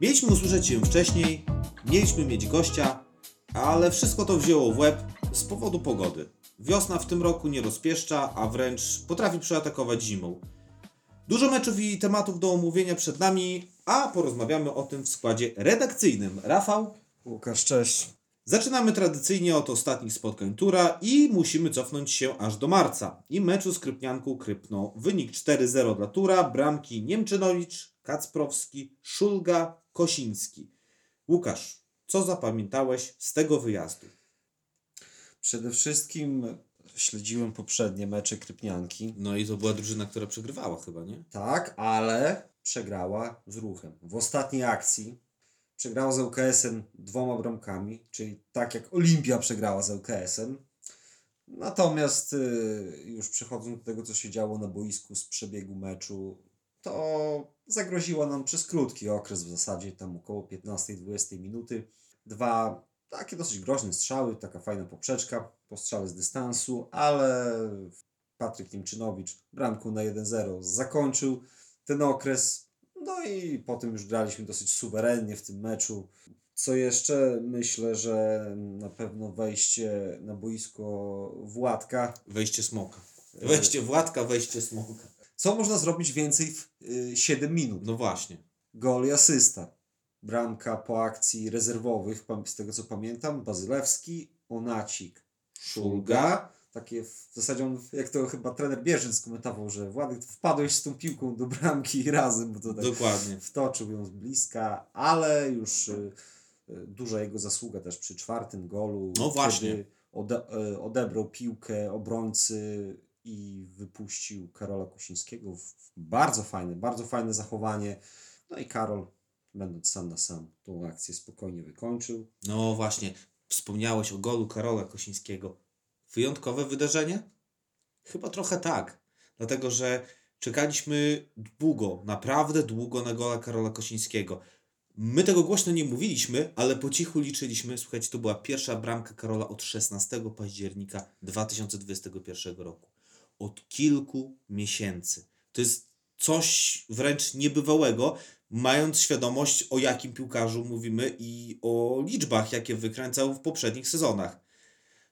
Mieliśmy usłyszeć się wcześniej, mieliśmy mieć gościa, ale wszystko to wzięło w łeb z powodu pogody. Wiosna w tym roku nie rozpieszcza, a wręcz potrafi przeatakować zimą. Dużo meczów i tematów do omówienia przed nami, a porozmawiamy o tym w składzie redakcyjnym. Rafał, Łukasz, cześć. Zaczynamy tradycyjnie od ostatnich spotkań tura i musimy cofnąć się aż do marca. I meczu z Krypnianką Krypno. Wynik 4-0 dla tura, bramki Niemczynowicz, Kacprowski, Szulga, Kosiński. Łukasz, co zapamiętałeś z tego wyjazdu? Przede wszystkim śledziłem poprzednie mecze Krypnianki. No i to była drużyna, która przegrywała chyba, nie? Tak, ale przegrała z ruchem. W ostatniej akcji przegrała z ŁKS-em dwoma bramkami, czyli tak jak Olimpia przegrała z ŁKS-em. Natomiast y, już przechodząc do tego, co się działo na boisku z przebiegu meczu, to zagroziła nam przez krótki okres, w zasadzie tam około 15-20 minuty. Dwa takie dosyć groźne strzały, taka fajna poprzeczka po strzale z dystansu, ale Patryk Niemczynowicz bramką na 1-0 zakończył ten okres. No i potem już graliśmy dosyć suwerennie w tym meczu. Co jeszcze? Myślę, że na pewno wejście na boisko Władka. Wejście smoka. Wejście Władka, wejście smoka. Co można zrobić więcej w y, 7 minut? No właśnie. Gol i asysta. Bramka po akcji rezerwowych, z tego co pamiętam, Bazylewski, Onacik, Szulga. Takie w zasadzie on, jak to chyba trener Bierzyn skomentował, że Władek wpadłeś z tą piłką do bramki razem, bo to tak Dokładnie. wtoczył ją z bliska, ale już y, y, duża jego zasługa też przy czwartym golu. No właśnie. Ode, y, odebrał piłkę obrońcy i wypuścił Karola w- Bardzo fajne, bardzo fajne zachowanie. No i Karol, będąc sam na sam, tą akcję spokojnie wykończył. No właśnie, wspomniałeś o golu Karola Kosińskiego. Wyjątkowe wydarzenie? Chyba trochę tak. Dlatego, że czekaliśmy długo, naprawdę długo na gola Karola Kosińskiego. My tego głośno nie mówiliśmy, ale po cichu liczyliśmy. Słuchajcie, to była pierwsza bramka Karola od 16 października 2021 roku. Od kilku miesięcy. To jest coś wręcz niebywałego, mając świadomość o jakim piłkarzu mówimy i o liczbach, jakie wykręcał w poprzednich sezonach.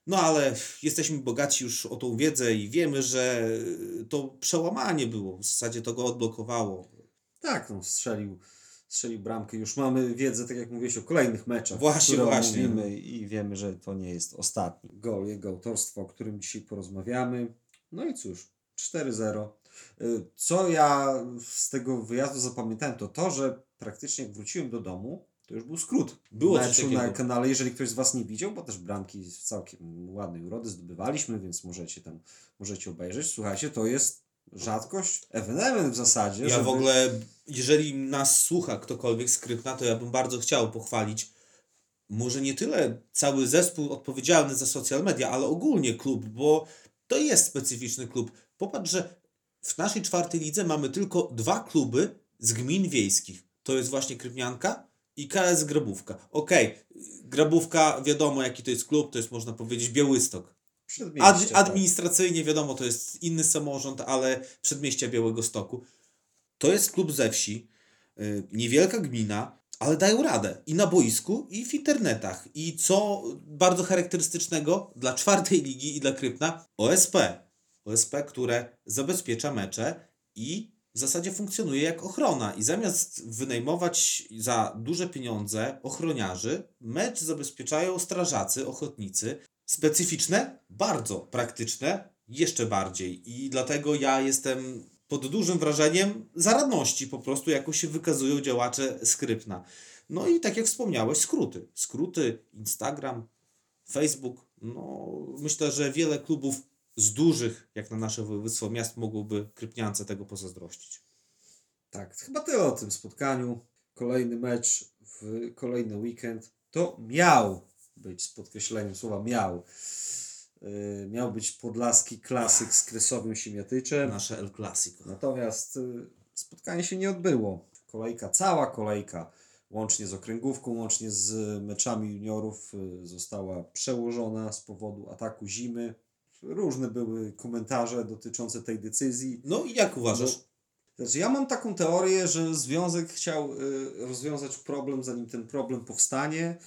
No ale jesteśmy bogaci już o tą wiedzę i wiemy, że to przełamanie było. W zasadzie to go odblokowało. Tak, no, strzelił, strzelił bramkę. Już mamy wiedzę, tak jak mówiłeś, o kolejnych meczach, Właśnie, właśnie. omówimy i wiemy, że to nie jest ostatni gol, jego autorstwo, o którym dzisiaj porozmawiamy. No i cóż, 4-0. Y, Co ja z tego wyjazdu zapamiętałem, to to, że praktycznie jak wróciłem do domu, to już był skrót Było meczu na kanale, jeżeli ktoś z Was nie widział, bo też bramki z całkiem ładnej urody zdobywaliśmy, więc możecie tam, możecie obejrzeć. Słuchajcie, to jest rzadkość, ewenement w zasadzie. Ja żeby... w ogóle, jeżeli nas słucha ktokolwiek z Krypna, to ja bym bardzo chciał pochwalić może nie tyle cały zespół odpowiedzialny za social media, ale ogólnie klub, bo to jest specyficzny klub. Popatrz, że w naszej czwartej lidze mamy tylko dwa kluby z gmin wiejskich. To jest właśnie Krypnianka i KS Grabówka. Okej, Grabówka wiadomo jaki to jest klub, to jest można powiedzieć Białystok. Ad, tak. administracyjnie wiadomo, to jest inny samorząd, ale przedmieścia Białego Stoku. To jest klub ze wsi, y, niewielka gmina, ale dają radę i na boisku, i w internetach. I co bardzo charakterystycznego dla czwartej ligi i dla Krypna, OSP. OSP, które zabezpiecza mecze i w zasadzie funkcjonuje jak ochrona. I zamiast wynajmować za duże pieniądze ochroniarzy, mecz zabezpieczają strażacy, ochotnicy, Specyficzne, bardzo praktyczne, jeszcze bardziej. I dlatego ja jestem pod dużym wrażeniem zaradności po prostu, jaką się wykazują działacze Skrypna. No i tak jak wspomniałeś, skróty. Skróty, Instagram, Facebook. No, myślę, że wiele klubów z dużych, jak na nasze województwo miast, mogłoby Krypniance tego pozazdrościć. Tak, chyba tyle o tym spotkaniu. Kolejny mecz w kolejny weekend. To miał być, z podkreśleniem słowa miał, miał być podlaski klasyk z Kresowym Siemiatyczem. Nasze El Clasico. Natomiast y, spotkanie się nie odbyło. Kolejka, cała kolejka, łącznie z okręgówką, łącznie z meczami juniorów, y, została przełożona z powodu ataku zimy. Różne były komentarze dotyczące tej decyzji. No i jak uważasz? Znaczy, ja mam taką teorię, że związek chciał y, rozwiązać problem, zanim ten problem powstanie.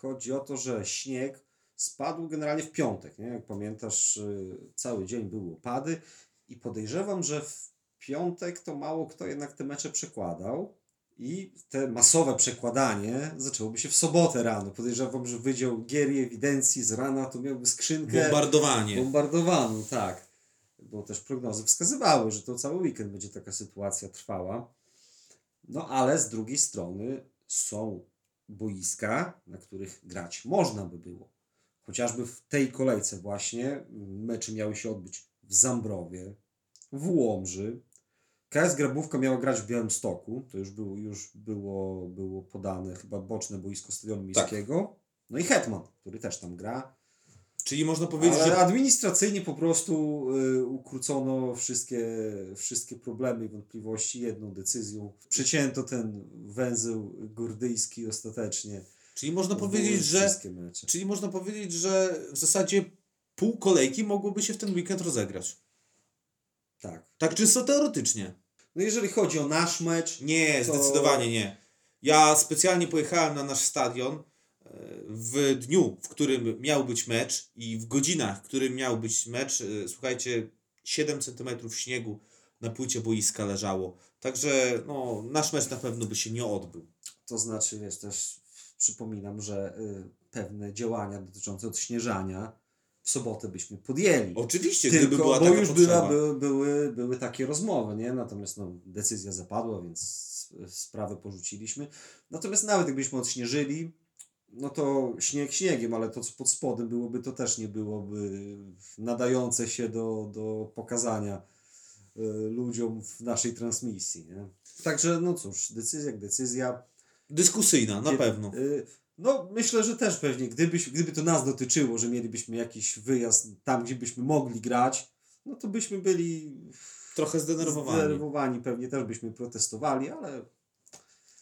Chodzi o to, że śnieg spadł generalnie w piątek. Nie? Jak pamiętasz, y, cały dzień były opady i podejrzewam, że w piątek to mało kto jednak te mecze przekładał. I te masowe przekładanie zaczęłoby się w sobotę rano. Podejrzewam, że Wydział Gier i Ewidencji z rana to miałby skrzynkę Bombardowanie. bombardowaną, tak. Bo też prognozy wskazywały, że to cały weekend będzie taka sytuacja trwała. No ale z drugiej strony są boiska, na których grać można by było. Chociażby w tej kolejce właśnie mecze miały się odbyć w Zambrowie, w Łomży. KS Grabówka miała grać w Białymstoku. To już było, już było, było podane chyba boczne boisko Stadionu Miejskiego. No i Hetman, który też tam gra. Czyli można powiedzieć, Ale że administracyjnie po prostu y, ukrócono wszystkie, wszystkie problemy i wątpliwości jedną decyzją. Przecięto ten węzeł górdyjski ostatecznie. Czyli można powiedzieć, że czyli można powiedzieć, że w zasadzie pół kolejki mogłoby się w ten weekend rozegrać. Tak. Tak czysto teoretycznie. No jeżeli chodzi o nasz mecz, Nie, To- zdecydowanie nie. Ja specjalnie pojechałem na nasz stadion e, w dniu, w którym miał być mecz i w godzinach, w którym miał być mecz. e, Słuchajcie, 7 cm śniegu na płycie boiska leżało. Także no, nasz mecz na pewno by się nie odbył. to znaczy, wiesz, też przypominam, że y, pewne działania dotyczące odśnieżania w sobotę byśmy podjęli. Oczywiście, gdyby Tylko, była bo taka już potrzeba. była, były, były, takie rozmowy, nie? Natomiast no, decyzja zapadła, więc sprawę porzuciliśmy. Natomiast nawet gdybyśmy odśnieżyli, no to śnieg śniegiem, ale to co pod spodem byłoby, to też nie byłoby nadające się do, do pokazania y, ludziom w naszej transmisji, nie? Także no cóż, decyzja jak decyzja. Dyskusyjna, na pewno. y, No, myślę, że też pewnie, gdybyś, gdyby to nas dotyczyło, że mielibyśmy jakiś wyjazd tam, gdzie byśmy mogli grać, no to byśmy byli Trochę zdenerwowani. zdenerwowani, pewnie też byśmy protestowali, ale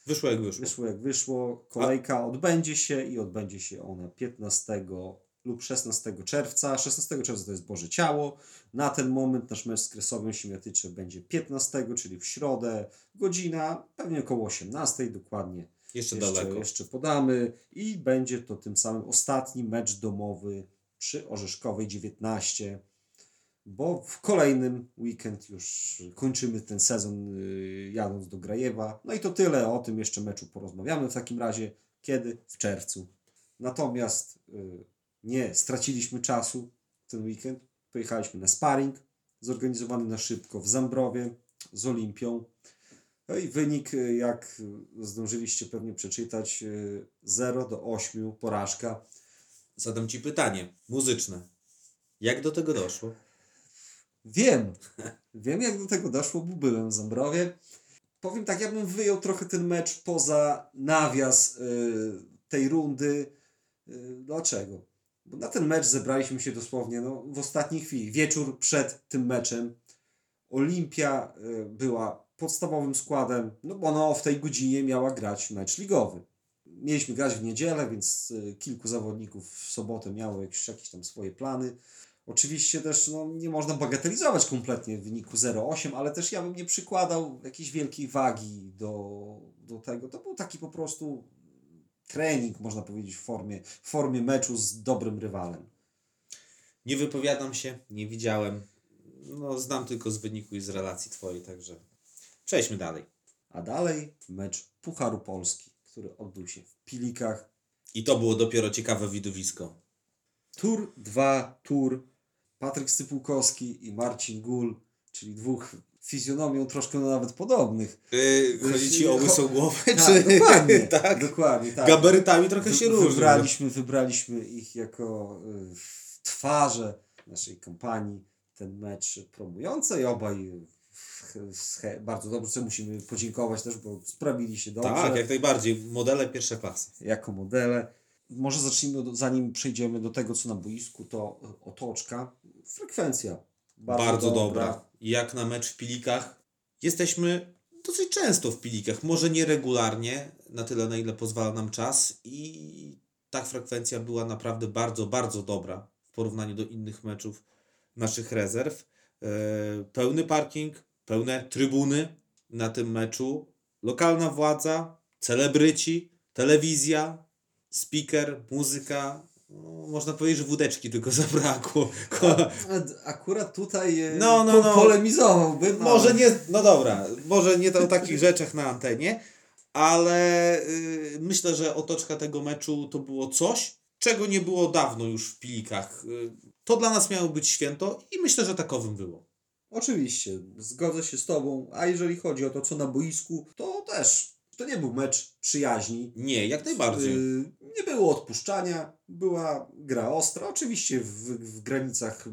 Wyszło jak wyszło. wyszło jak wyszło. Kolejka odbędzie się i odbędzie się ona 15 lub 16 czerwca. 16 czerwca to jest Boże Ciało. Na ten moment nasz mecz z Kresowem Siemiatycze będzie 15, czyli w środę, godzina pewnie około 18 dokładnie. Jeszcze, jeszcze, daleko. jeszcze podamy i będzie to tym samym ostatni mecz domowy przy Orzeszkowej 19, bo w kolejnym weekend już kończymy ten sezon y, jadąc do Grajewa. No i to tyle, o tym jeszcze meczu porozmawiamy w takim razie, kiedy? W czerwcu. Natomiast y, nie straciliśmy czasu ten weekend, pojechaliśmy na sparring zorganizowany na szybko w Zambrowie z Olimpią. No i wynik, y, jak zdążyliście pewnie przeczytać, y, 0 do 8 porażka. Zadam Ci pytanie muzyczne. Jak do tego doszło? Wiem, wiem jak do tego doszło, bo byłem w Zambrowie. Powiem tak, ja bym wyjął trochę ten mecz poza nawias y, tej rundy. Y, dlaczego? Bo na ten mecz zebraliśmy się dosłownie no, w ostatniej chwili, wieczór przed tym meczem. Olimpia y, była podstawowym składem, no bo ona w tej godzinie miała grać mecz ligowy. Mieliśmy grać w niedzielę, więc y, kilku zawodników w sobotę miało jakieś, jakieś tam swoje plany. Oczywiście też no, nie można bagatelizować kompletnie wyniku 0,8, ale też ja bym nie przykładał jakiejś wielkiej wagi do, do tego. To był taki po prostu trening, można powiedzieć, w formie, w formie meczu z dobrym rywalem. Nie wypowiadam się, nie widziałem. No, znam tylko z wyniku i z relacji Twojej, także przejdźmy dalej. A dalej mecz Pucharu Polski, który odbył się w Pilikach. I to było dopiero ciekawe widowisko. Tur 2, tur. Patryk Stypułkowski i Marcin Gul, czyli dwóch fizjonomią troszkę nawet podobnych. Yy, chodzi Ci o łysą głowę, Tak, czy... dokładnie, tak? dokładnie, tak. Gabarytami trochę się różnią. Wybraliśmy, wybraliśmy ich jako y, twarze naszej kampanii, ten mecz promujące i obaj bardzo dobrze musimy podziękować też, bo sprawili się dobrze Tak, jak najbardziej. Modele pierwsza klasa. jako modele. Może zacznijmy, zanim przejdziemy do tego, co na boisku, to y, otoczka. Frekwencja bardzo, Bardzo, dobra. Jak na mecz w Pilikach. Jesteśmy dosyć często w Pilikach. Może nie regularnie, na tyle na ile pozwala nam czas. I ta frekwencja była naprawdę bardzo, bardzo dobra w porównaniu do innych meczów naszych rezerw. E, Pełny parking, pełne trybuny. na tym meczu lokalna władza, celebryci, telewizja, speaker, muzyka. No, można powiedzieć, że wódeczki tylko zabrakło. Akurat tutaj e, No, no, no. polemizowałbym. Może ale- nie, no dobra, może nie o takich rzeczach na antenie, ale y, myślę, że otoczka tego meczu to było coś, czego nie było dawno już w Pilikach. Y, to dla nas miało być święto i myślę, że takowym było. Oczywiście, zgodzę się z Tobą, a jeżeli chodzi o to, co na boisku, to też to nie był mecz przyjaźni. Nie, jak najbardziej. Y, Nie było odpuszczania, była gra ostra, oczywiście w, w granicach y,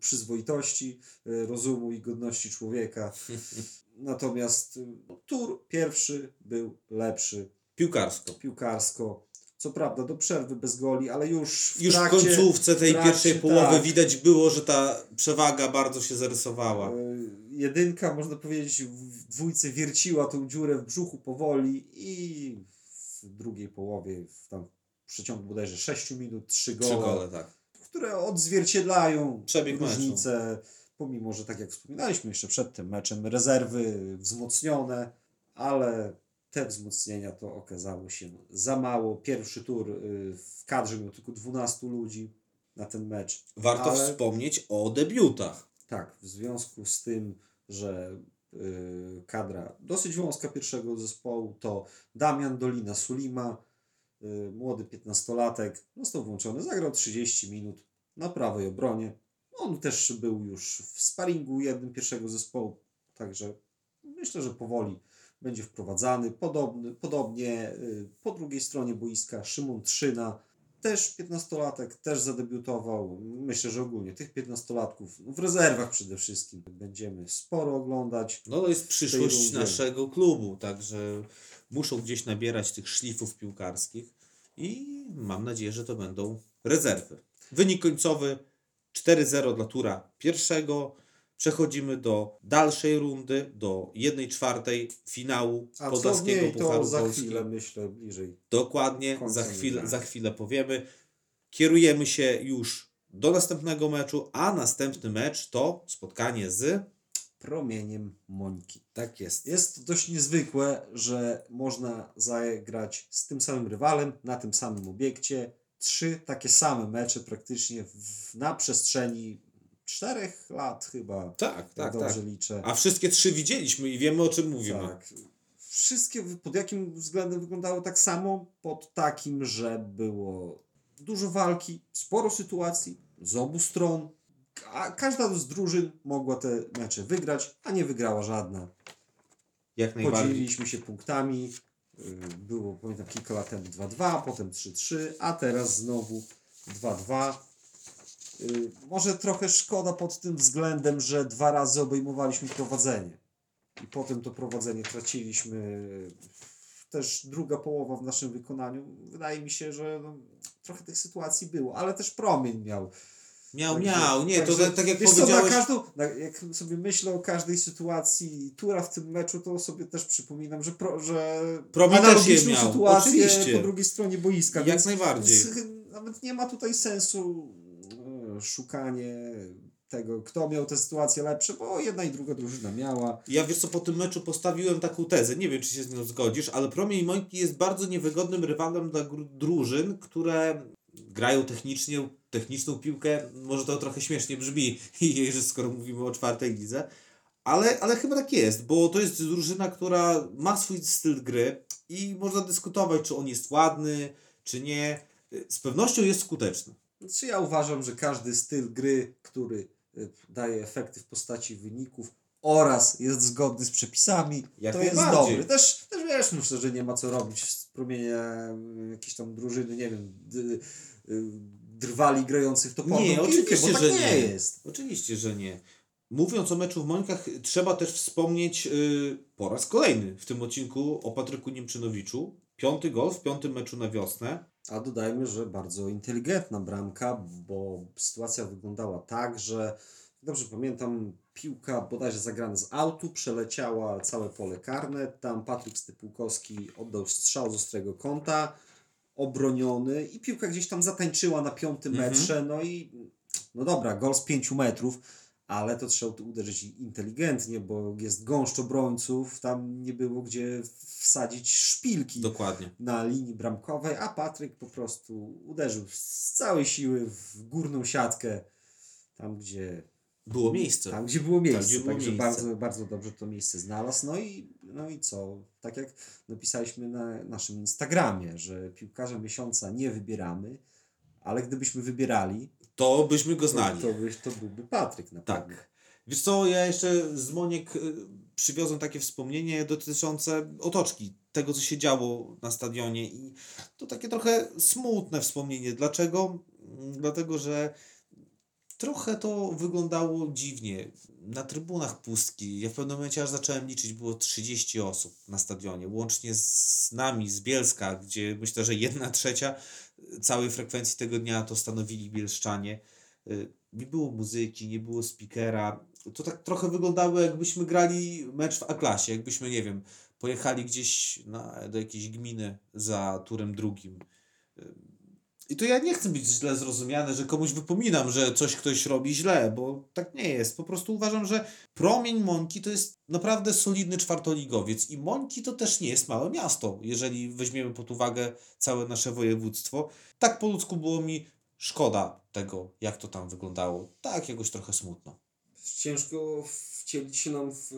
przyzwoitości, y, rozumu i godności człowieka. Natomiast no, tur pierwszy był lepszy Piłkarsko. piłkarsko. Co prawda do przerwy bez goli, ale już w Już w trakcie, końcówce tej w trakcie, pierwszej połowy tak. widać było, że ta przewaga bardzo się zarysowała. E, Jedynka, można powiedzieć, w dwójce wierciła tą dziurę w brzuchu powoli i w drugiej połowie, w tam w przeciągu bodajże 6 minut, 3 Trzy gole, gole, tak. które odzwierciedlają Przebieg meczu. różnice, pomimo, że tak jak wspominaliśmy jeszcze przed tym meczem, rezerwy wzmocnione, ale te wzmocnienia to okazało się za mało. Pierwszy tur y, w kadrze miał tylko 12 ludzi na ten mecz. Warto Ale- wspomnieć o debiutach. Tak, w związku z tym, że y, kadra dosyć wąska pierwszego zespołu to Damian Dolina Sulima, y, młody 15-latek, został włączony, zagrał 30 minut na prawej obronie. On też był już w sparingu jednym pierwszego zespołu, także myślę, że powoli będzie wprowadzany. Podobny, podobnie y, po drugiej stronie boiska Szymon Trzyna, też 15-latek, też zadebiutował. Myślę, że ogólnie tych 15-latków w rezerwach przede wszystkim będziemy sporo oglądać. No to jest przyszłość naszego klubu, także muszą gdzieś nabierać tych szlifów piłkarskich i mam nadzieję, że to będą rezerwy. Wynik końcowy 4-0 dla tura pierwszego. Przechodzimy do dalszej rundy, do 1 czwartej finału A co Podlaskiego to Pucharu za Polski. chwilę, myślę, bliżej. Dokładnie, za chwilę, za chwilę powiemy. Kierujemy się już do następnego meczu, a następny mecz to spotkanie z... Promieniem Mońki. Tak jest. Jest to dość niezwykłe, że można zagrać z tym samym rywalem na tym samym obiekcie. Trzy takie same mecze praktycznie w, na przestrzeni czterech lat chyba. Tak, tak, dobrze tak. liczę. A wszystkie trzy widzieliśmy i wiemy o czym mówimy. Tak. Wszystkie pod jakim względem wyglądały tak samo? Pod takim, że było dużo walki, sporo sytuacji z obu stron. A każda z drużyn mogła te mecze wygrać, a nie wygrała żadna. Jak najbardziej. Podzieliliśmy się punktami. y, Było, pamiętam, kilka lat temu 2-2, potem 3-3, a teraz znowu 2-2. Y, Może trochę szkoda pod tym względem, że dwa razy obejmowaliśmy prowadzenie. I potem to prowadzenie traciliśmy. Też druga połowa w naszym wykonaniu. Wydaje mi się, że no, trochę tych sytuacji było, ale też promień miał. Miał, Także- miał. Nie, to także, tak, tak jak wiesz Co, powiedziałeś... na każdą, na, jak sobie myślę o każdej sytuacji Tura w tym meczu, to sobie też przypominam, że, pro, że Promień też je miał, sytuację oczywiście. po drugiej stronie boiska. Jak najbardziej. więc nawet nie ma tutaj sensu szukanie tego, kto miał tę sytuację lepsze, bo jedna i druga drużyna miała. Ja wiesz co, po tym meczu postawiłem taką tezę, nie wiem czy się z nią zgodzisz, ale Promień Mońki jest bardzo niewygodnym rywalem dla drużyn, które grają technicznie, techniczną piłkę, może to trochę śmiesznie brzmi, skoro mówimy o czwartej lidze, ale, ale chyba tak jest, bo to jest drużyna, która ma swój styl gry i można dyskutować, czy on jest ładny, czy nie. Z pewnością jest skuteczny. Znaczy ja uważam, że każdy styl gry, który e, daje efekty w postaci wyników oraz jest zgodny z przepisami, Jak to jest dobry. Też, też wiesz, myślę, że nie ma co robić z promienia y, jakiejś tam drużyny, nie wiem, y, drwali grających toporną Nie, piłkę, oczywiście, tak że nie, nie. jest. Oczywiście, że nie. Mówiąc o meczu w Mońkach, trzeba też wspomnieć yy, po raz kolejny w tym odcinku o Patryku Niemczynowiczu. Piąty gol w piątym meczu na wiosnę. A dodajmy, że bardzo inteligentna bramka, bo sytuacja wyglądała tak, że dobrze pamiętam, piłka bodajże zagrana z autu, przeleciała całe pole karne, tam Patryk Stypułkowski oddał strzał z ostrego kąta, obroniony i piłka gdzieś tam zatańczyła na piątym Mhm. metrze, no i no dobra, gol z pięciu metrów, ale to trzeba uderzyć inteligentnie, bo jest gąszcz obrońców, tam nie było gdzie wsadzić szpilki Dokładnie. na linii bramkowej, a Patryk po prostu uderzył z całej siły w górną siatkę, tam gdzie Było miejsce. tam, gdzie było miejsce. gdzie było Także miejsce. bardzo, bardzo dobrze to miejsce znalazł. No i, no i co? Tak jak napisaliśmy na naszym Instagramie, że piłkarza miesiąca nie wybieramy, ale gdybyśmy wybierali, To byśmy go znali. to, byś, to byłby Patryk na pewno. Tak. Wiesz co, ja jeszcze z Moniek y, przywiozłem takie wspomnienie dotyczące otoczki, tego co się działo na stadionie i to takie trochę smutne wspomnienie. Dlaczego? Mm, Dlatego, że trochę to wyglądało dziwnie. Na trybunach pustki. Ja w pewnym momencie aż zacząłem liczyć, było 30 osób na stadionie, łącznie z nami, z Bielska, gdzie myślę, że jedna trzecia całej frekwencji tego dnia to stanowili bielszczanie. Y, Nie było muzyki, nie było speakera. To tak trochę wyglądało, jakbyśmy grali mecz w A-klasie, jakbyśmy, nie wiem, pojechali gdzieś na, do jakiejś gminy za turem drugim. I to ja nie chcę być źle zrozumiany, że komuś wypominam, że coś ktoś robi źle, bo tak nie jest. Po prostu uważam, że promień Mońki to jest naprawdę solidny czwartoligowiec i Mońki to też nie jest małe miasto, jeżeli weźmiemy pod uwagę całe nasze województwo. Tak po ludzku było mi szkoda tego, jak to tam wyglądało. Tak jakoś trochę smutno. Ciężko wcielić się nam w,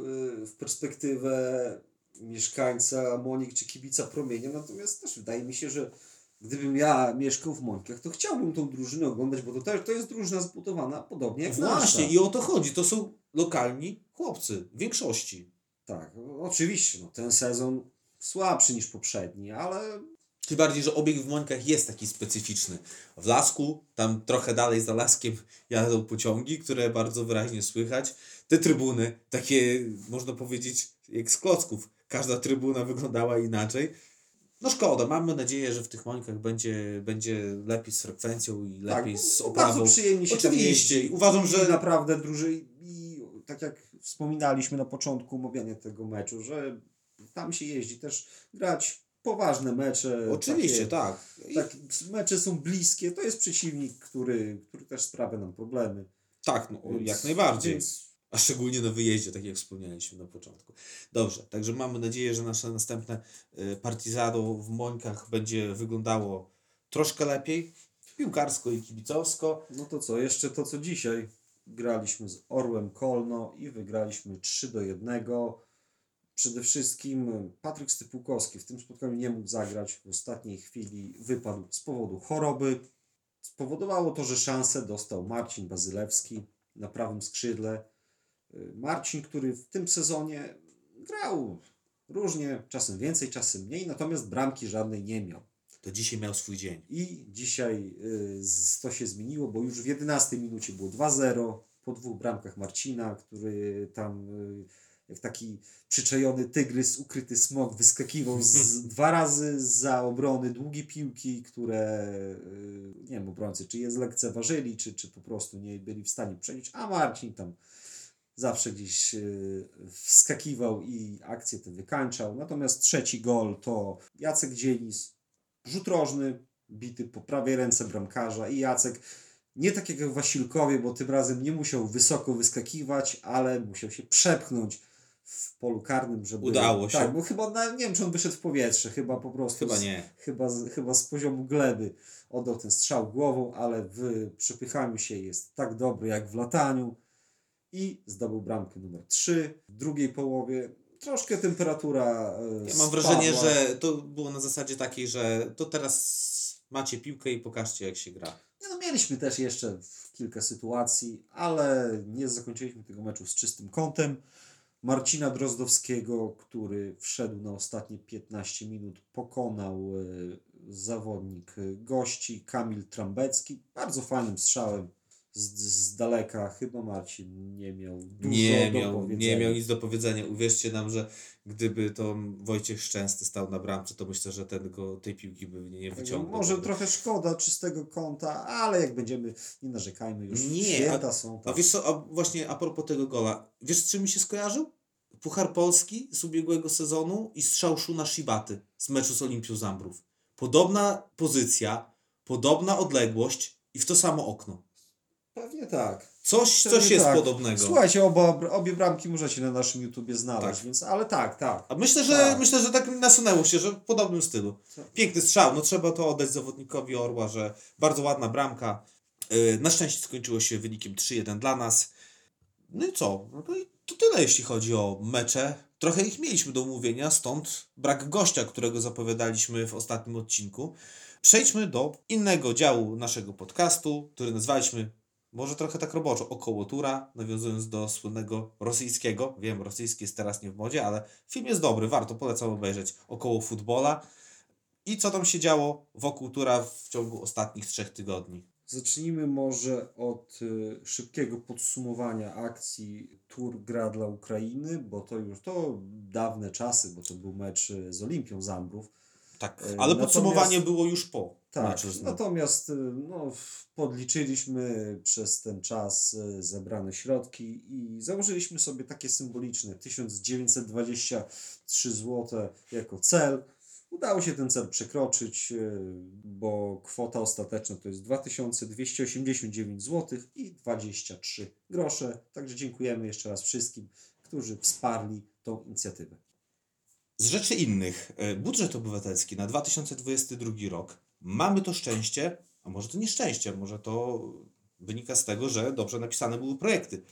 w perspektywę mieszkańca Monik czy kibica promienia, natomiast też wydaje mi się, że gdybym ja mieszkał w Mońkach, to chciałbym tą drużynę oglądać, bo to też to jest drużyna zbudowana podobnie jak Właśnie, nasza. i o to chodzi. To są lokalni chłopcy, w większości. Tak, oczywiście, no, ten sezon słabszy niż poprzedni, ale Tym bardziej, że obieg w Mońkach jest taki specyficzny. W Lasku, tam trochę dalej za Laskiem jadą pociągi, które bardzo wyraźnie słychać. Te trybuny, takie można powiedzieć jak z klocków. Każda trybuna wyglądała inaczej. No szkoda, mamy nadzieję, że w tych Mońkach będzie, będzie lepiej z frekwencją i lepiej tak, z oprawą. Bardzo przyjemnie się Oczywiście, tam uważam, że- naprawdę druży i tak jak wspominaliśmy na początku omawiania tego meczu, że tam się jeździ też grać poważne mecze. Oczywiście, takie, tak. Tak. Mecze są bliskie, to jest przeciwnik, który, który też sprawia nam problemy. tak, no, Więc- jak najbardziej. Więc A szczególnie na wyjeździe, tak jak wspomnieliśmy na początku. Dobrze, także mamy nadzieję, że nasze następne y, Partizado w Mońkach będzie wyglądało troszkę lepiej, piłkarsko i kibicowsko. no to co, jeszcze to co dzisiaj. Graliśmy z Orłem Kolno i wygraliśmy 3 do 1. Przede wszystkim Patryk Stypułkowski w tym spotkaniu nie mógł zagrać. W ostatniej chwili wypadł z powodu choroby. Spowodowało to, że szansę dostał Marcin Bazylewski na prawym skrzydle. Y, Marcin, który w tym sezonie grał różnie, czasem więcej, czasem mniej, natomiast bramki żadnej nie miał. To dzisiaj miał swój dzień. I dzisiaj y, to się zmieniło, bo już w 11 minucie było 2-0 po dwóch bramkach Marcina, który tam y, jak taki przyczajony tygrys, ukryty smok wyskakiwał z, dwa razy za obrony długie piłki, które y, nie wiem obrońcy, czy je zlekceważyli, czy, czy po prostu nie byli w stanie przejąć, a Marcin tam zawsze gdzieś y, wskakiwał i akcję tę wykańczał. Natomiast trzeci gol to Jacek Dzienis, rzut rożny, bity po prawej ręce bramkarza i Jacek nie tak jak w Wasilkowie, bo tym razem nie musiał wysoko wyskakiwać, ale musiał się przepchnąć w polu karnym, żeby... Udało się. Tak, bo chyba, nie wiem czy on wyszedł w powietrze, chyba po prostu... Chyba z- nie. Chyba z, chyba z poziomu gleby oddał ten strzał głową, ale w przepychaniu się jest tak dobry jak w lataniu i zdobył bramkę numer 3 w drugiej połowie. Troszkę temperatura e, Ja mam spadła. wrażenie, że to było na zasadzie takiej, że to teraz macie piłkę i pokażcie jak się gra. Nie, no, mieliśmy też jeszcze kilka sytuacji, ale nie zakończyliśmy tego meczu z czystym kątem. Marcina Drozdowskiego, który wszedł na ostatnie 15 minut, pokonał e, zawodnik gości Kamil Trambecki. Bardzo fajnym strzałem z, z daleka. Chyba Marcin nie miał dużo Nie do miał, powiedzenia. nie miał nic do powiedzenia. Uwierzcie nam, że gdyby to Wojciech Szczęsny stał na bramce, to myślę, że ten go, tej piłki by nie, wyciągnął. Może trochę szkoda czystego kąta, ale jak będziemy, nie narzekajmy już, Nie, święta a- są. A wiesz co, a właśnie a propos tego gola, wiesz z czym mi się skojarzył? Puchar Polski z ubiegłego sezonu i strzał Szuna Shibaty z meczu z Olimpią Zambrów. Podobna pozycja, podobna odległość i w to samo okno. Pewnie tak. Coś, Pewnie coś jest tak. podobnego. Słuchajcie, oba, obie bramki możecie na naszym YouTubie znaleźć, Tak. więc, ale tak, tak. A myślę, że Tak. myślę, że tak nasunęło się, że w podobnym stylu. Piękny strzał, no trzeba to oddać zawodnikowi Orła, że bardzo ładna bramka. Yy, Na szczęście skończyło się wynikiem 3-1 dla nas. No i co? No i to tyle jeśli chodzi o mecze. Trochę ich mieliśmy do omówienia, stąd brak gościa, którego zapowiadaliśmy w ostatnim odcinku. Przejdźmy do innego działu naszego podcastu, który nazwaliśmy może trochę tak roboczo, około tura, nawiązując do słynnego rosyjskiego. Wiem, rosyjski jest teraz nie w modzie, ale film jest dobry, warto, polecam obejrzeć. Około futbola. I co tam się działo wokół tura w ciągu ostatnich trzech tygodni. Zacznijmy może od y, szybkiego podsumowania akcji Tour gra dla Ukrainy, bo to już to dawne czasy, bo to był mecz y, z Olimpią Zambrów. Tak, E, ale natomiast- podsumowanie było już po Tak, meczu z nim. natomiast y, no, podliczyliśmy przez ten czas y, zebrane środki i założyliśmy sobie takie symboliczne 1923 zł jako cel. Udało się ten cel przekroczyć, y, bo kwota ostateczna to jest 2289 zł i 23 grosze. Także dziękujemy jeszcze raz wszystkim, którzy wsparli tą inicjatywę. Z rzeczy innych, budżet obywatelski na 2022 rok. Mamy to szczęście, a może to nieszczęście, może to wynika z tego, że dobrze napisane były projekty.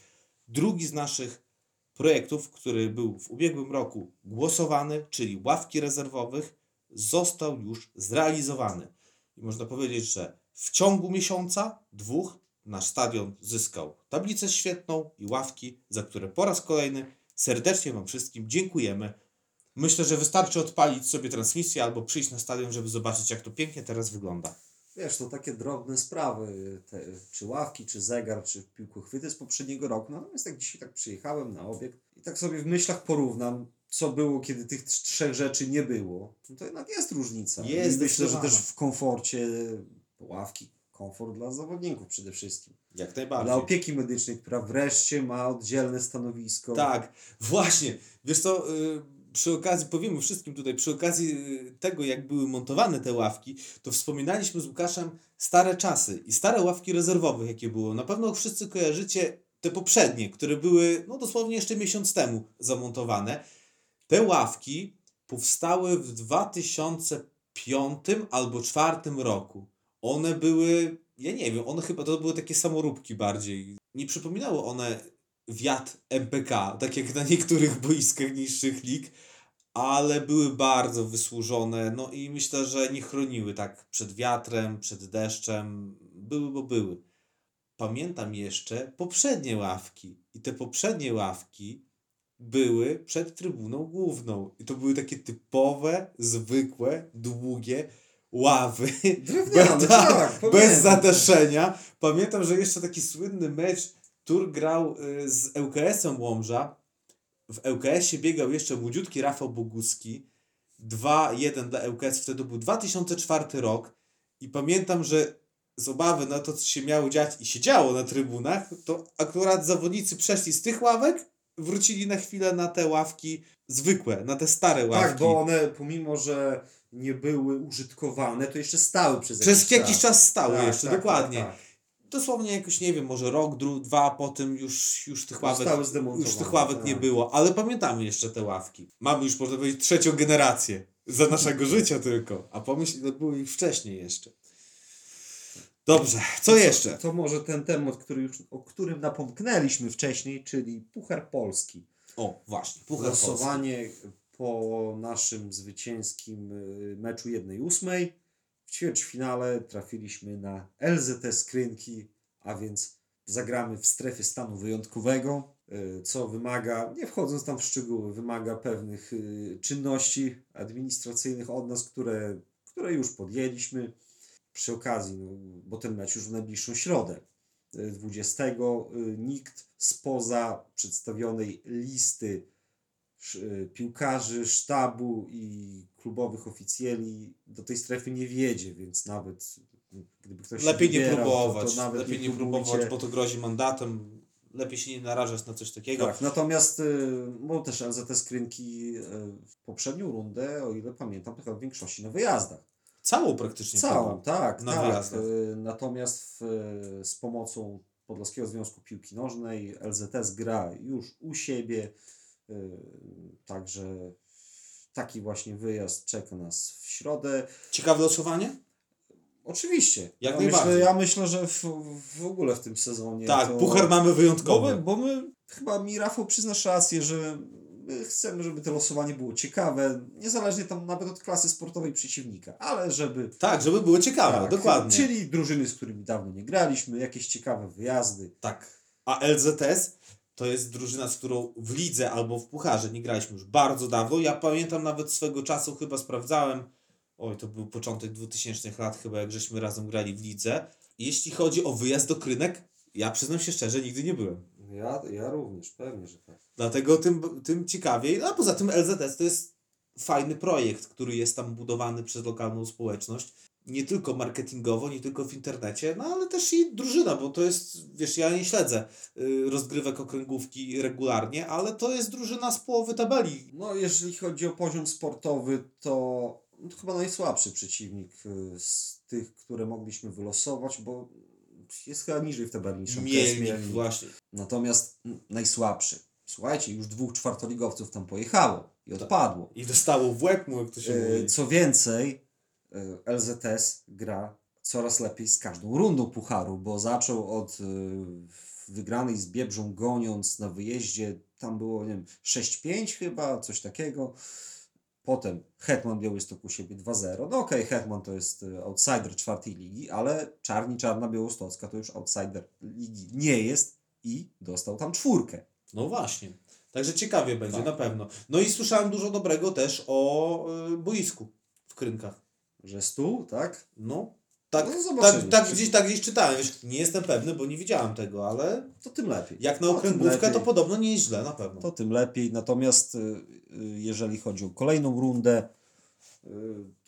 Drugi z naszych projektów, który był w ubiegłym roku głosowany, czyli ławki rezerwowych, został już zrealizowany. I można powiedzieć, że w ciągu miesiąca, dwóch, nasz stadion zyskał tablicę świetną i ławki, za które po raz kolejny serdecznie Wam wszystkim dziękujemy. Myślę, że wystarczy odpalić sobie transmisję albo przyjść na stadion, żeby zobaczyć, jak to pięknie teraz wygląda. Wiesz, to takie drobne sprawy, te, czy ławki, czy zegar, czy piłkochwyty z poprzedniego roku. Natomiast jak dzisiaj tak przyjechałem na obiekt i tak sobie w myślach porównam, co było, kiedy tych trz- trzech rzeczy nie było, no to jednak jest różnica. Jest, I myślę, że też w komforcie ławki, komfort dla zawodników przede wszystkim. Jak Dla najbardziej. opieki medycznej, która wreszcie ma oddzielne stanowisko. Tak, właśnie. Wiesz co, y, przy okazji, powiemy wszystkim tutaj, przy okazji y, tego, jak były montowane te ławki, to wspominaliśmy z Łukaszem stare czasy i stare ławki rezerwowe, jakie było. Na pewno wszyscy kojarzycie te poprzednie, które były no dosłownie jeszcze miesiąc temu zamontowane. Te ławki powstały w 2005 albo 2004 roku. One były, ja nie wiem, one chyba to były takie samoróbki bardziej. Nie przypominały one wiatr MPK, tak jak na niektórych boiskach niższych lig, ale były bardzo wysłużone, no i myślę, że nie chroniły tak przed wiatrem, przed deszczem. Były, bo były. Pamiętam jeszcze poprzednie ławki i te poprzednie ławki były przed trybuną główną i to były takie typowe, zwykłe, długie ławy. Drewniane, Bez- tak, Bez zadaszenia. Pamiętam, że jeszcze taki słynny mecz Tur grał y, z ŁKS-em Łomża. W ŁKS-ie biegał jeszcze młodziutki Rafał Boguski. 2-1 dla ŁKS, wtedy był 2004 rok. I pamiętam, że z obawy na to, co się miało dziać i się działo na trybunach, to akurat zawodnicy przeszli z tych ławek, wrócili na chwilę na te ławki zwykłe, na te stare ławki. Tak, bo one pomimo, że nie były użytkowane, to jeszcze stały przez, Przez jakiś czas stały Tak, jeszcze, tak, dokładnie. tak, tak. Dosłownie jakoś, nie wiem, może rok, dru, dwa, po tym już, już tych ławek, już tych ławek tak. nie było, ale pamiętamy jeszcze te ławki. Mamy już, można powiedzieć, trzecią generację za naszego życia tylko, a pomyśl, ile było ich wcześniej jeszcze. Dobrze, co jeszcze? To może ten temat, który już, o którym napomknęliśmy wcześniej, czyli Puchar Polski. O, właśnie, Puchar Polski. Losowanie po naszym zwycięskim y, meczu 1-8. W ćwierćfinale trafiliśmy na LZT Skrynki, a więc zagramy w strefie stanu wyjątkowego, y, co wymaga, nie wchodząc tam w szczegóły, wymaga pewnych y, czynności administracyjnych od nas, które, które już podjęliśmy. Przy okazji, no, bo ten mecz już w najbliższą środę, y, 20, y, nikt spoza przedstawionej listy piłkarzy, sztabu i klubowych oficjeli do tej strefy nie wiedzie, więc nawet y, gdyby ktoś Lepiej nie wybierał, próbować, to, to nawet lepiej nie, próbujcie. próbować, bo to grozi mandatem. Lepiej się nie narażać na coś takiego. Tak, natomiast y, bo też LZT Skrynki y, w poprzednią rundę, o ile pamiętam, chyba w większości na wyjazdach. Całą praktycznie Całą, tak, na tak. wyjazdach. Y, Natomiast w, z pomocą Podlaskiego Związku Piłki Nożnej. LZS gra już u siebie, y, także taki właśnie wyjazd czeka nas w środę. Ciekawe losowanie? Oczywiście. Jak ja, najbardziej. myślę, ja myślę, że w, w ogóle w tym sezonie. tak, to... puchar mamy Bo wyjątkowy. my, bo my, chyba mi Rafał przyznasz rację, że my chcemy, żeby to losowanie było ciekawe, niezależnie tam nawet od klasy sportowej przeciwnika, ale żeby... Tak, żeby było ciekawe, tak, dokładnie. Czyli drużyny, z którymi dawno nie graliśmy, jakieś ciekawe wyjazdy. Tak. A LZS to jest drużyna, z którą w lidze albo w pucharze nie graliśmy już bardzo dawno. Ja pamiętam nawet swego czasu, chyba sprawdzałem, oj, to był początek 2000 lat chyba, jak żeśmy razem grali w lidze. Jeśli chodzi o wyjazd do Krynek, ja przyznam się szczerze, nigdy nie byłem. Ja, ja również, pewnie, że tak. Dlatego tym, tym ciekawiej. A poza tym LZS to jest fajny projekt, który jest tam budowany przez lokalną społeczność. Nie tylko marketingowo, nie tylko w internecie, no ale też i drużyna, bo to jest, wiesz, ja nie śledzę y, rozgrywek okręgówki regularnie, ale to jest drużyna z połowy tabeli. No, jeżeli chodzi o poziom sportowy, to, no, to chyba najsłabszy przeciwnik y, z tych, które mogliśmy wylosować, bo jest chyba niżej w tabeli niż Mielnik, właśnie. Natomiast mm, najsłabszy. Słuchajcie, już dwóch czwartoligowców tam pojechało i odpadło. I dostało w łeb mu, jak to się E, mówi. Co więcej, LZS gra coraz lepiej z każdą rundą pucharu, bo zaczął od e, wygranej z Biebrzą goniąc na wyjeździe, tam było, nie wiem, 6-5 chyba, coś takiego. Potem Hetman Białystok u siebie 2-0. No okej, Hetman to jest e, outsider czwartej ligi, ale Czarni Czarna Białostocka to już outsider ligi nie jest i dostał tam czwórkę. No właśnie. Także ciekawie będzie, Tak. na pewno. No i słyszałem dużo dobrego też o boisku w Krynkach. Że stół, tak? No, tak, No, tak, tak, gdzieś, tak gdzieś czytałem. Wiesz, nie jestem pewny, bo nie widziałem tego, ale To tym lepiej. jak na okręgówkę, to podobno nie jest źle, na pewno. to tym lepiej. Natomiast y, y, jeżeli chodzi o kolejną rundę, y,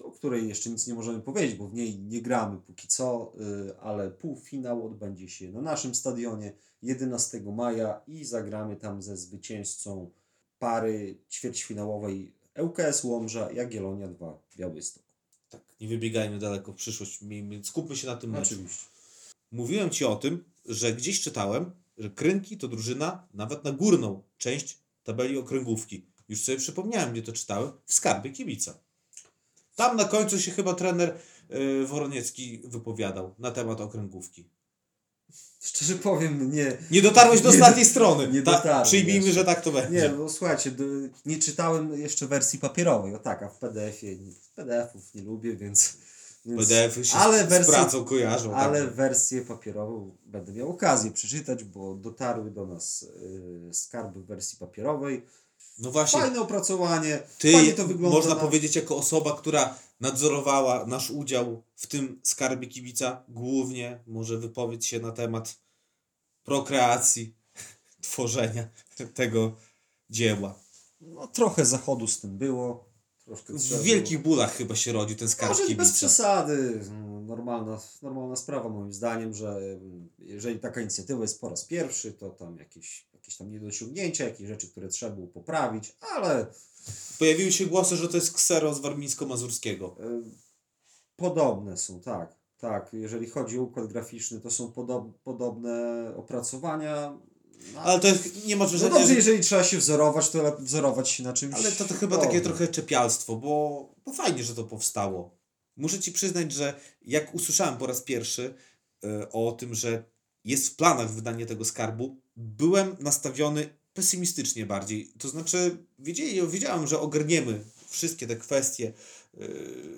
o której jeszcze nic nie możemy powiedzieć, bo w niej nie gramy póki co, ale półfinał odbędzie się na naszym stadionie 11 maja i zagramy tam ze zwycięzcą pary ćwierćfinałowej ŁKS Łomża Jagiellonia 2 Białystok. Nie wybiegajmy daleko w przyszłość, skupmy się na tym meczu. Oczywiście. Mówiłem Ci o tym, że gdzieś czytałem, że Krynki to drużyna nawet na górną część tabeli okręgówki. Już sobie przypomniałem, gdzie to czytałem, w Skarbie Kibica. Tam na końcu się chyba trener y, Woroniecki wypowiadał na temat okręgówki. Szczerze powiem, nie, Nie dotarłeś do Nie ostatniej strony. nie Ta- dotarłem Przyjmijmy, jeszcze. że tak to będzie. Nie, no słuchajcie, d- nie czytałem jeszcze wersji papierowej, o tak, a w PDF-ie, PDF-ów nie lubię, więc... więc PDF-y się ale z, wersję- z pracą kojarzą. Ale także. wersję papierową będę miał okazję przeczytać, bo dotarły do nas y, skarby w wersji papierowej. No właśnie, Fajne opracowanie, Ty, fajnie to wygląda. można na... powiedzieć, jako osoba, która nadzorowała nasz udział w tym skarbie kibica, głównie może wypowiedz się na temat prokreacji, tworzenia tego dzieła. No, trochę zachodu z tym było. W wielkich bólach chyba się rodził ten skarb Może bez kibica. przesady. No, Normalna, normalna sprawa moim zdaniem, że mm, jeżeli taka inicjatywa jest po raz pierwszy, to tam jakieś, jakieś tam niedociągnięcia, jakieś rzeczy, które trzeba było poprawić, ale Pojawiły się głosy, że to jest ksero z warmińsko-mazurskiego. Y, Podobne są, tak. Tak, jeżeli chodzi o układ graficzny, to są podob, podobne opracowania. No, Ale to jest, nie ma no wrażenia, dobrze, że... jeżeli trzeba się wzorować, to lepiej wzorować się na czymś. Ale to, to chyba takie trochę czepialstwo, bo, bo fajnie, że to powstało. Muszę Ci przyznać, że jak usłyszałem po raz pierwszy e, o tym, że jest w planach wydanie tego skarbu, byłem nastawiony pesymistycznie bardziej. To znaczy, wiedziałem, że ogarniemy wszystkie te kwestie e,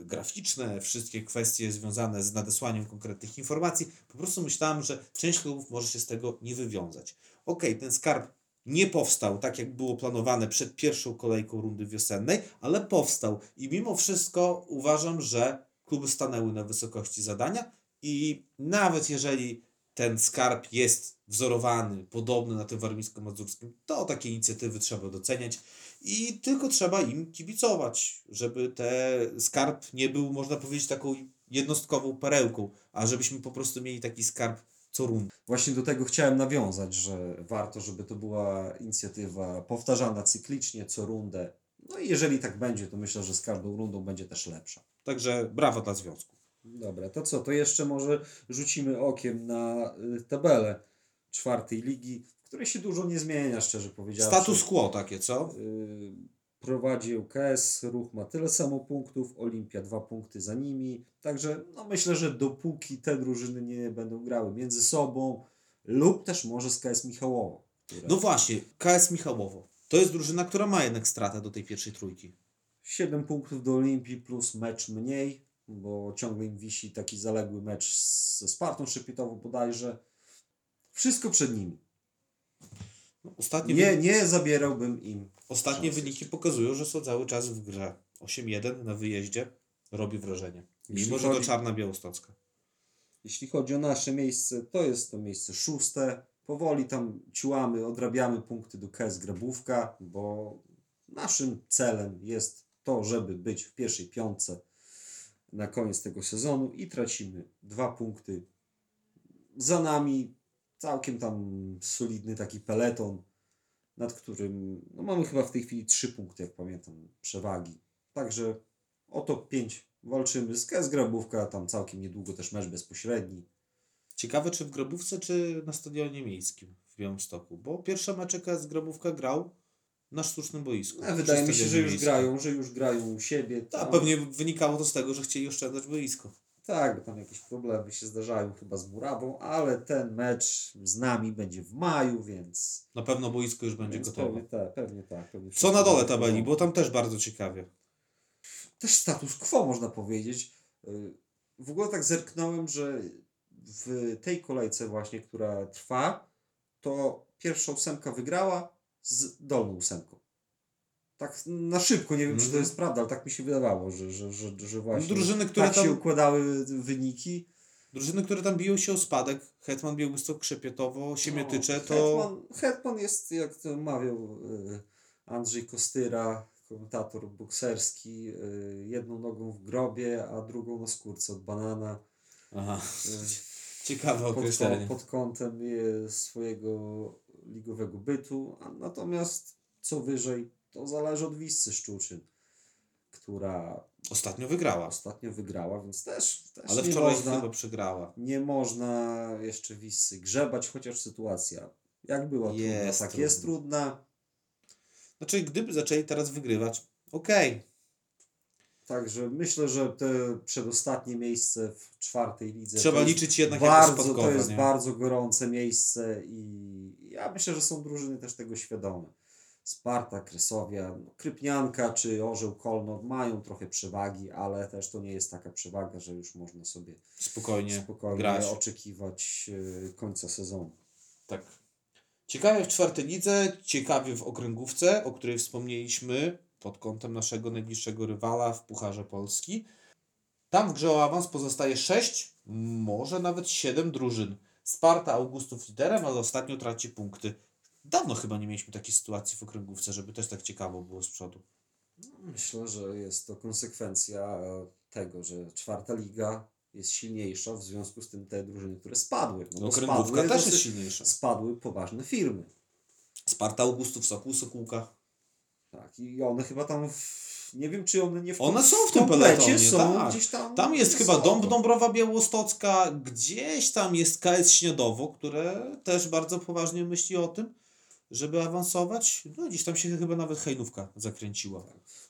graficzne, wszystkie kwestie związane z nadesłaniem konkretnych informacji. Po prostu myślałem, że część klubów może się z tego nie wywiązać. Okej, ten skarb nie powstał tak, jak było planowane przed pierwszą kolejką rundy wiosennej, ale powstał. I mimo wszystko uważam, że kluby stanęły na wysokości zadania i nawet jeżeli ten skarb jest wzorowany, podobny na tym warmińsko-mazurskim, to takie inicjatywy trzeba doceniać i tylko trzeba im kibicować, żeby ten skarb nie był, można powiedzieć, taką jednostkową perełką, a żebyśmy po prostu mieli taki skarb co rundę. Właśnie do tego chciałem nawiązać, że warto, żeby to była inicjatywa powtarzana cyklicznie, co rundę. No i jeżeli tak będzie, to myślę, że z każdą rundą będzie też lepsza. Także brawo dla związku. Dobra, to co? To jeszcze może rzucimy okiem na y, tabelę. czwartej ligi, w której się dużo nie zmienia, szczerze powiedziawszy. Status quo takie, co? Y, prowadzi UKS, Ruch ma tyle samo punktów, Olimpia dwa punkty za nimi. Także no myślę, że dopóki te drużyny nie będą grały między sobą lub też może z KS Michałowo. Które No właśnie, KS Michałowo. To jest drużyna, która ma jednak stratę do tej pierwszej trójki. 7 punktów do Olimpii plus mecz mniej, bo ciągle im wisi taki zaległy mecz ze Spartą Szypietową bodajże. Wszystko przed nimi. No, Ostatnie, Nie, wy... nie zabierałbym im. Ostatnie szansy. wyniki pokazują, że są cały czas w grze. 8-1 na wyjeździe robi wrażenie. Mimo, Jeśli że to czarna białostocka. Jeśli chodzi o nasze miejsce, to jest to miejsce szóste. Powoli tam ciłamy, odrabiamy punkty do KS Grabówka, bo naszym celem jest to, żeby być w pierwszej piątce na koniec tego sezonu i tracimy dwa punkty. Za nami całkiem tam solidny taki peleton, nad którym no mamy chyba w tej chwili trzy punkty, jak pamiętam, przewagi. Także o top 5 walczymy z Grabówka, tam całkiem niedługo też mecz bezpośredni. Ciekawe, czy w Grobówce, czy na stadionie miejskim w Białymstoku. Bo pierwsze mecze KS Grobówka grał na sztucznym boisku. A wydaje Przy mi się, że już grają, że już grają u siebie. Tam- pewnie wynikało to z tego, że chcieli oszczędzać boisko. Tak, bo tam jakieś problemy się zdarzają chyba z Murawą, ale ten mecz z nami będzie w maju, więc... Na pewno boisko już będzie gotowe. Pewnie, tak, pewnie tak. Pewnie Co na dole tabeli, tabeli, bo tam też bardzo ciekawie. Też status quo można powiedzieć. Y, W ogóle tak zerknąłem, że w tej kolejce właśnie, która trwa, to pierwsza ósemka wygrała z dolną ósemką. Tak na szybko, nie wiem czy to Mhm. jest prawda, ale tak mi się wydawało, że, że, że, że właśnie Drużyny, które tak się tam, układały wyniki. drużyny, które tam biją się o spadek, Hetman Białystok, Krzepietowo, Siemietycze, No, to Hetman, Hetman jest, jak to mawiał y, Andrzej Kostyra, komentator bokserski, y, jedną nogą w grobie, a drugą na skórce od banana. Aha, Y, ciekawe pod, określenie. pod kątem swojego ligowego bytu, a natomiast co wyżej, to zależy od Wiscy Szczuczyn, która Ostatnio wygrała, ostatnio wygrała, więc też, też ale nie wczoraj można... chyba przegrała. nie można jeszcze Wissy grzebać, chociaż sytuacja jak była trudna, Jest tak trudna. jest trudna. Znaczy, gdyby zaczęli teraz wygrywać, okej. Także myślę, że te przedostatnie miejsce w czwartej lidze Trzeba liczyć jednak jako bardzo, spadkowe, to jest nie? bardzo gorące miejsce i ja myślę, że są drużyny też tego świadome. Sparta, Kresowia, no, Krypnianka czy Orzeł Kolno mają trochę przewagi, ale też to nie jest taka przewaga, że już można sobie Spokojnie, spokojnie grać. oczekiwać e, końca sezonu. Tak. Ciekawie w czwartej lidze, ciekawie w okręgówce, o której wspomnieliśmy pod kątem naszego najbliższego rywala w Pucharze Polski. Tam w grze o awans pozostaje 6, może nawet 7 drużyn. Sparta Augustów liderem, ale ostatnio traci punkty. Dawno chyba nie mieliśmy takiej sytuacji w okręgówce, żeby też tak ciekawo było z przodu. Myślę, że jest to konsekwencja e, tego, że czwarta liga jest silniejsza, w związku z tym te drużyny, które spadły. No Okręgówka spadły, też jest silniejsza. spadły poważne firmy. Sparta Augustów, Sokół, Sokółka. Tak, i one chyba tam, w, nie wiem czy one nie w, One są w tym peletonie, są tak. gdzieś tam. Tam jest chyba wysoko. Dąb Dąbrowa Białostocka, gdzieś tam jest KS Śniadowo, które też bardzo poważnie myśli o tym, żeby awansować. No gdzieś tam się chyba nawet Hejnówka zakręciła.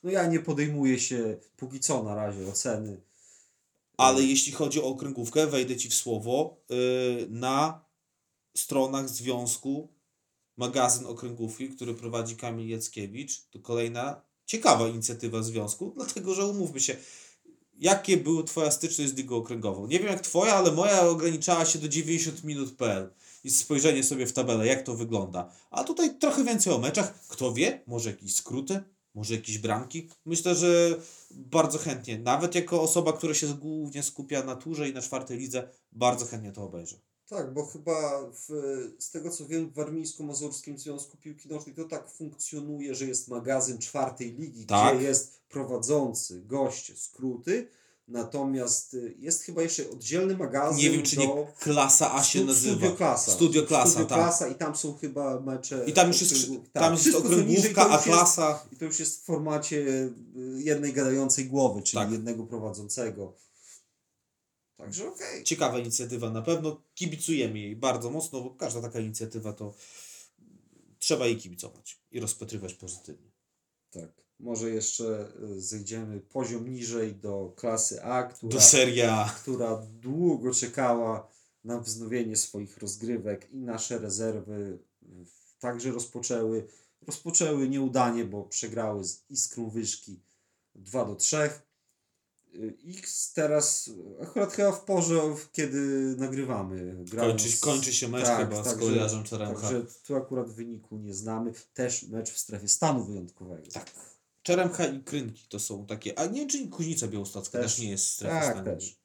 No ja nie podejmuję się póki co na razie oceny. Ale jeśli chodzi o okręgówkę, wejdę Ci w słowo, yy, na stronach związku magazyn okręgówki, który prowadzi Kamil Jackiewicz, to kolejna ciekawa inicjatywa związku, dlatego że umówmy się, jakie były Twoja styczność z Ligą Okręgową? Nie wiem jak Twoja, ale moja ograniczała się do 90 minut.pl i spojrzenie sobie w tabelę, jak to wygląda. A tutaj trochę więcej o meczach. Kto wie, może jakieś skróty, może jakieś bramki. Myślę, że bardzo chętnie, nawet jako osoba, która się głównie skupia na turze i na czwartej lidze, bardzo chętnie to obejrzę. Tak, bo chyba w, z tego co wiem w Warmińsko-Mazurskim Związku Piłki Nożnej to tak funkcjonuje, że jest magazyn czwartej ligi, Tak. gdzie jest prowadzący, goście, skróty, natomiast y, jest chyba jeszcze oddzielny magazyn Nie wiem, czy do... nie klasa A się Stu- nazywa. Studio Klasa. Studio Klasa, Studio tak. Klasa i tam są chyba mecze... I tam już jest, tak, tam jest okręgówka, a klasa. I to już jest w formacie y, jednej gadającej głowy, czyli Tak. jednego prowadzącego. Także okej. Ciekawa inicjatywa na pewno. Kibicujemy jej bardzo mocno, bo każda taka inicjatywa to trzeba jej kibicować i rozpatrywać pozytywnie. Tak. Może jeszcze y, zejdziemy poziom niżej do klasy A, która, Do seria. która długo czekała na wznowienie swoich rozgrywek i nasze rezerwy także rozpoczęły. Rozpoczęły nieudanie, bo przegrały z Iskrą Wyszki 2 do 3. X teraz akurat chyba w porze, kiedy nagrywamy. grają Kończy, z- kończy się mecz tak, chyba z także- kolejarzem Czeremcha. Także tu akurat wyniku nie znamy. Też mecz w strefie stanu wyjątkowego. Tak. Czeremcha i Krynki to są takie, a nie, czy Kuźnica Białostocka też, Też. nie jest strefa Tak, stanu. też.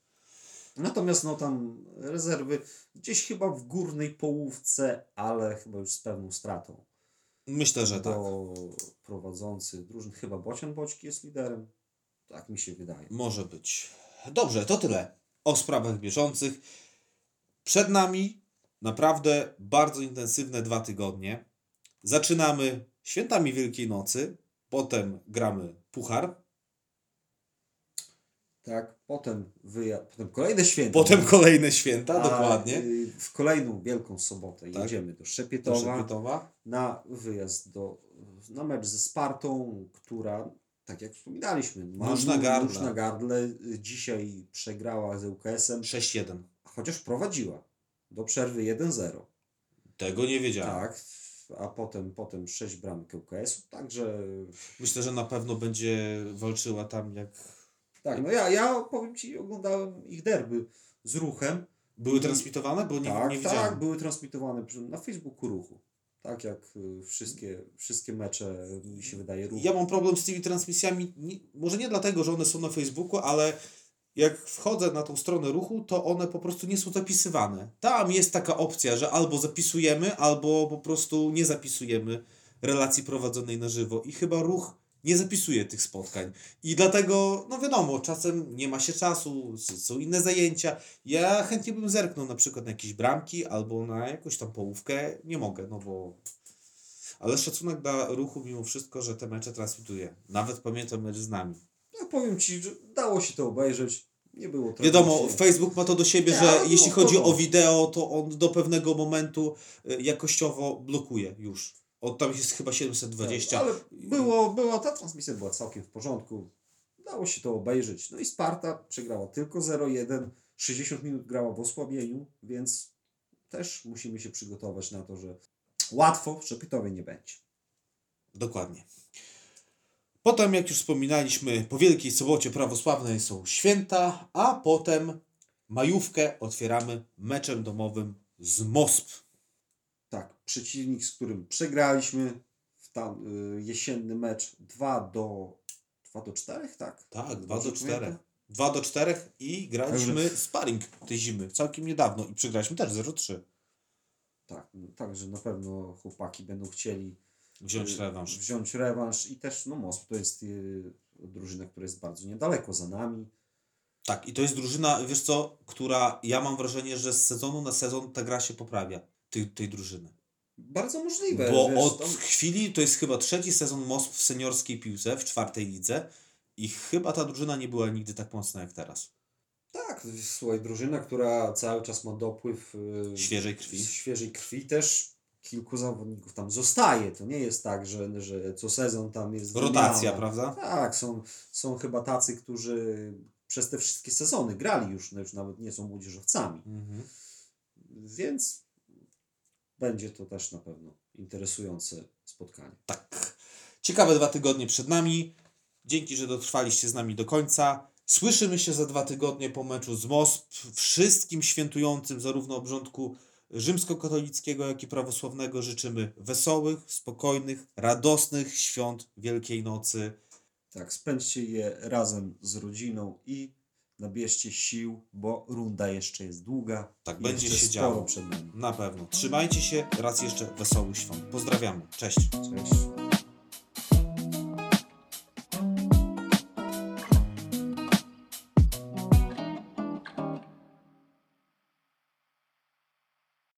Natomiast no tam rezerwy gdzieś chyba w górnej połówce, ale chyba już z pewną stratą. Myślę, że tak. Bo prowadzący drużyn chyba Bocian Boćki jest liderem. Tak mi się wydaje. Może być. Dobrze, to tyle o sprawach bieżących. Przed nami naprawdę bardzo intensywne dwa tygodnie. Zaczynamy świętami Wielkiej Nocy, potem gramy Puchar, Tak, potem wyja- potem kolejne święta. potem kolejne święta, A, dokładnie. y, W kolejną Wielką Sobotę Tak. jedziemy do Do Szepietowa. Szepietowa. na wyjazd do, na mecz ze Spartą, która, tak jak wspominaliśmy, Nóż na gardle. nóż na gardle. Dzisiaj przegrała z UKS-em, 6-1. chociaż prowadziła do przerwy 1-0. Tego nie wiedziałem. Tak, a potem, potem 6 bramek UKS-u, także Myślę, że na pewno będzie walczyła tam jak... tak, no ja, ja powiem Ci, oglądałem ich derby z ruchem. Były transmitowane? Bo nie, tak, nie tak, widziałem. były transmitowane na Facebooku ruchu. Tak jak y, wszystkie, wszystkie mecze, mi się wydaje, ruchu. Ja mam problem z tymi transmisjami, może nie dlatego, że one są na Facebooku, ale jak wchodzę na tą stronę ruchu, to one po prostu nie są zapisywane. Tam jest taka opcja, że albo zapisujemy, albo po prostu nie zapisujemy relacji prowadzonej na żywo. I chyba ruch nie zapisuje tych spotkań. I dlatego, no wiadomo, czasem nie ma się czasu, są inne zajęcia. Ja chętnie bym zerknął na przykład na jakieś bramki albo na jakąś tam połówkę. Nie mogę, no bo ale szacunek dla ruchu mimo wszystko, że te mecze transmituje. Nawet pamiętam mecz z nami. Ja powiem Ci, że dało się to obejrzeć. Nie było Wiadomo, tragicznie. Facebook ma to do siebie, Nie, że ale jeśli było chodzi o wideo, to on do pewnego momentu y, jakościowo blokuje już. Od tam jest chyba 720. Ale było, była, ta transmisja była całkiem w porządku. Dało się to obejrzeć. No i Sparta przegrała tylko 0-1. 60 minut grała w osłabieniu, więc też musimy się przygotować na to, że łatwo w Szepitowie nie będzie. Dokładnie. Potem, jak już wspominaliśmy, po Wielkiej Sobocie prawosławnej są święta, a potem majówkę otwieramy meczem domowym z Mosp. Przeciwnik, z którym przegraliśmy w tam y, jesienny mecz 2 do 2 do 4, tak? Tak, 2 Dobrze do 4. pamiętam? 2 do 4 i graliśmy sparring tej zimy całkiem niedawno i przegraliśmy też 0-3. Tak, no, także na pewno chłopaki będą chcieli Wziąć y, rewanż. Wziąć rewanż i też no Most to jest y, drużyna, która jest bardzo niedaleko za nami. Tak, i to jest drużyna, wiesz co, która ja mam wrażenie, że z sezonu na sezon ta gra się poprawia tej, tej drużyny. Bardzo możliwe. Bo wiesz, od tam- chwili to jest chyba trzeci sezon Mosp w seniorskiej piłce w czwartej lidze i chyba ta drużyna nie była nigdy tak mocna jak teraz. Tak, słuchaj, drużyna, która cały czas ma dopływ y, Świeżej krwi. Świeżej krwi też kilku zawodników tam zostaje. To nie jest tak, że, że co sezon tam jest Rotacja, prawda? Tak, są, są chyba tacy, którzy przez te wszystkie sezony grali już, no już nawet nie są młodzieżowcami. Mhm. Więc będzie to też na pewno interesujące spotkanie. Tak. Ciekawe dwa tygodnie przed nami. Dzięki, że dotrwaliście z nami do końca. Słyszymy się za dwa tygodnie po meczu z Mosp. Wszystkim świętującym zarówno obrządku rzymskokatolickiego, jak i prawosławnego życzymy wesołych, spokojnych, radosnych świąt Wielkiej Nocy. Tak, spędźcie je razem z rodziną i nabierzcie sił, bo runda jeszcze jest długa. Tak, i będzie się działo. przed nami. Na pewno. Trzymajcie się. Raz jeszcze wesołych świąt. Pozdrawiamy. Cześć. Cześć.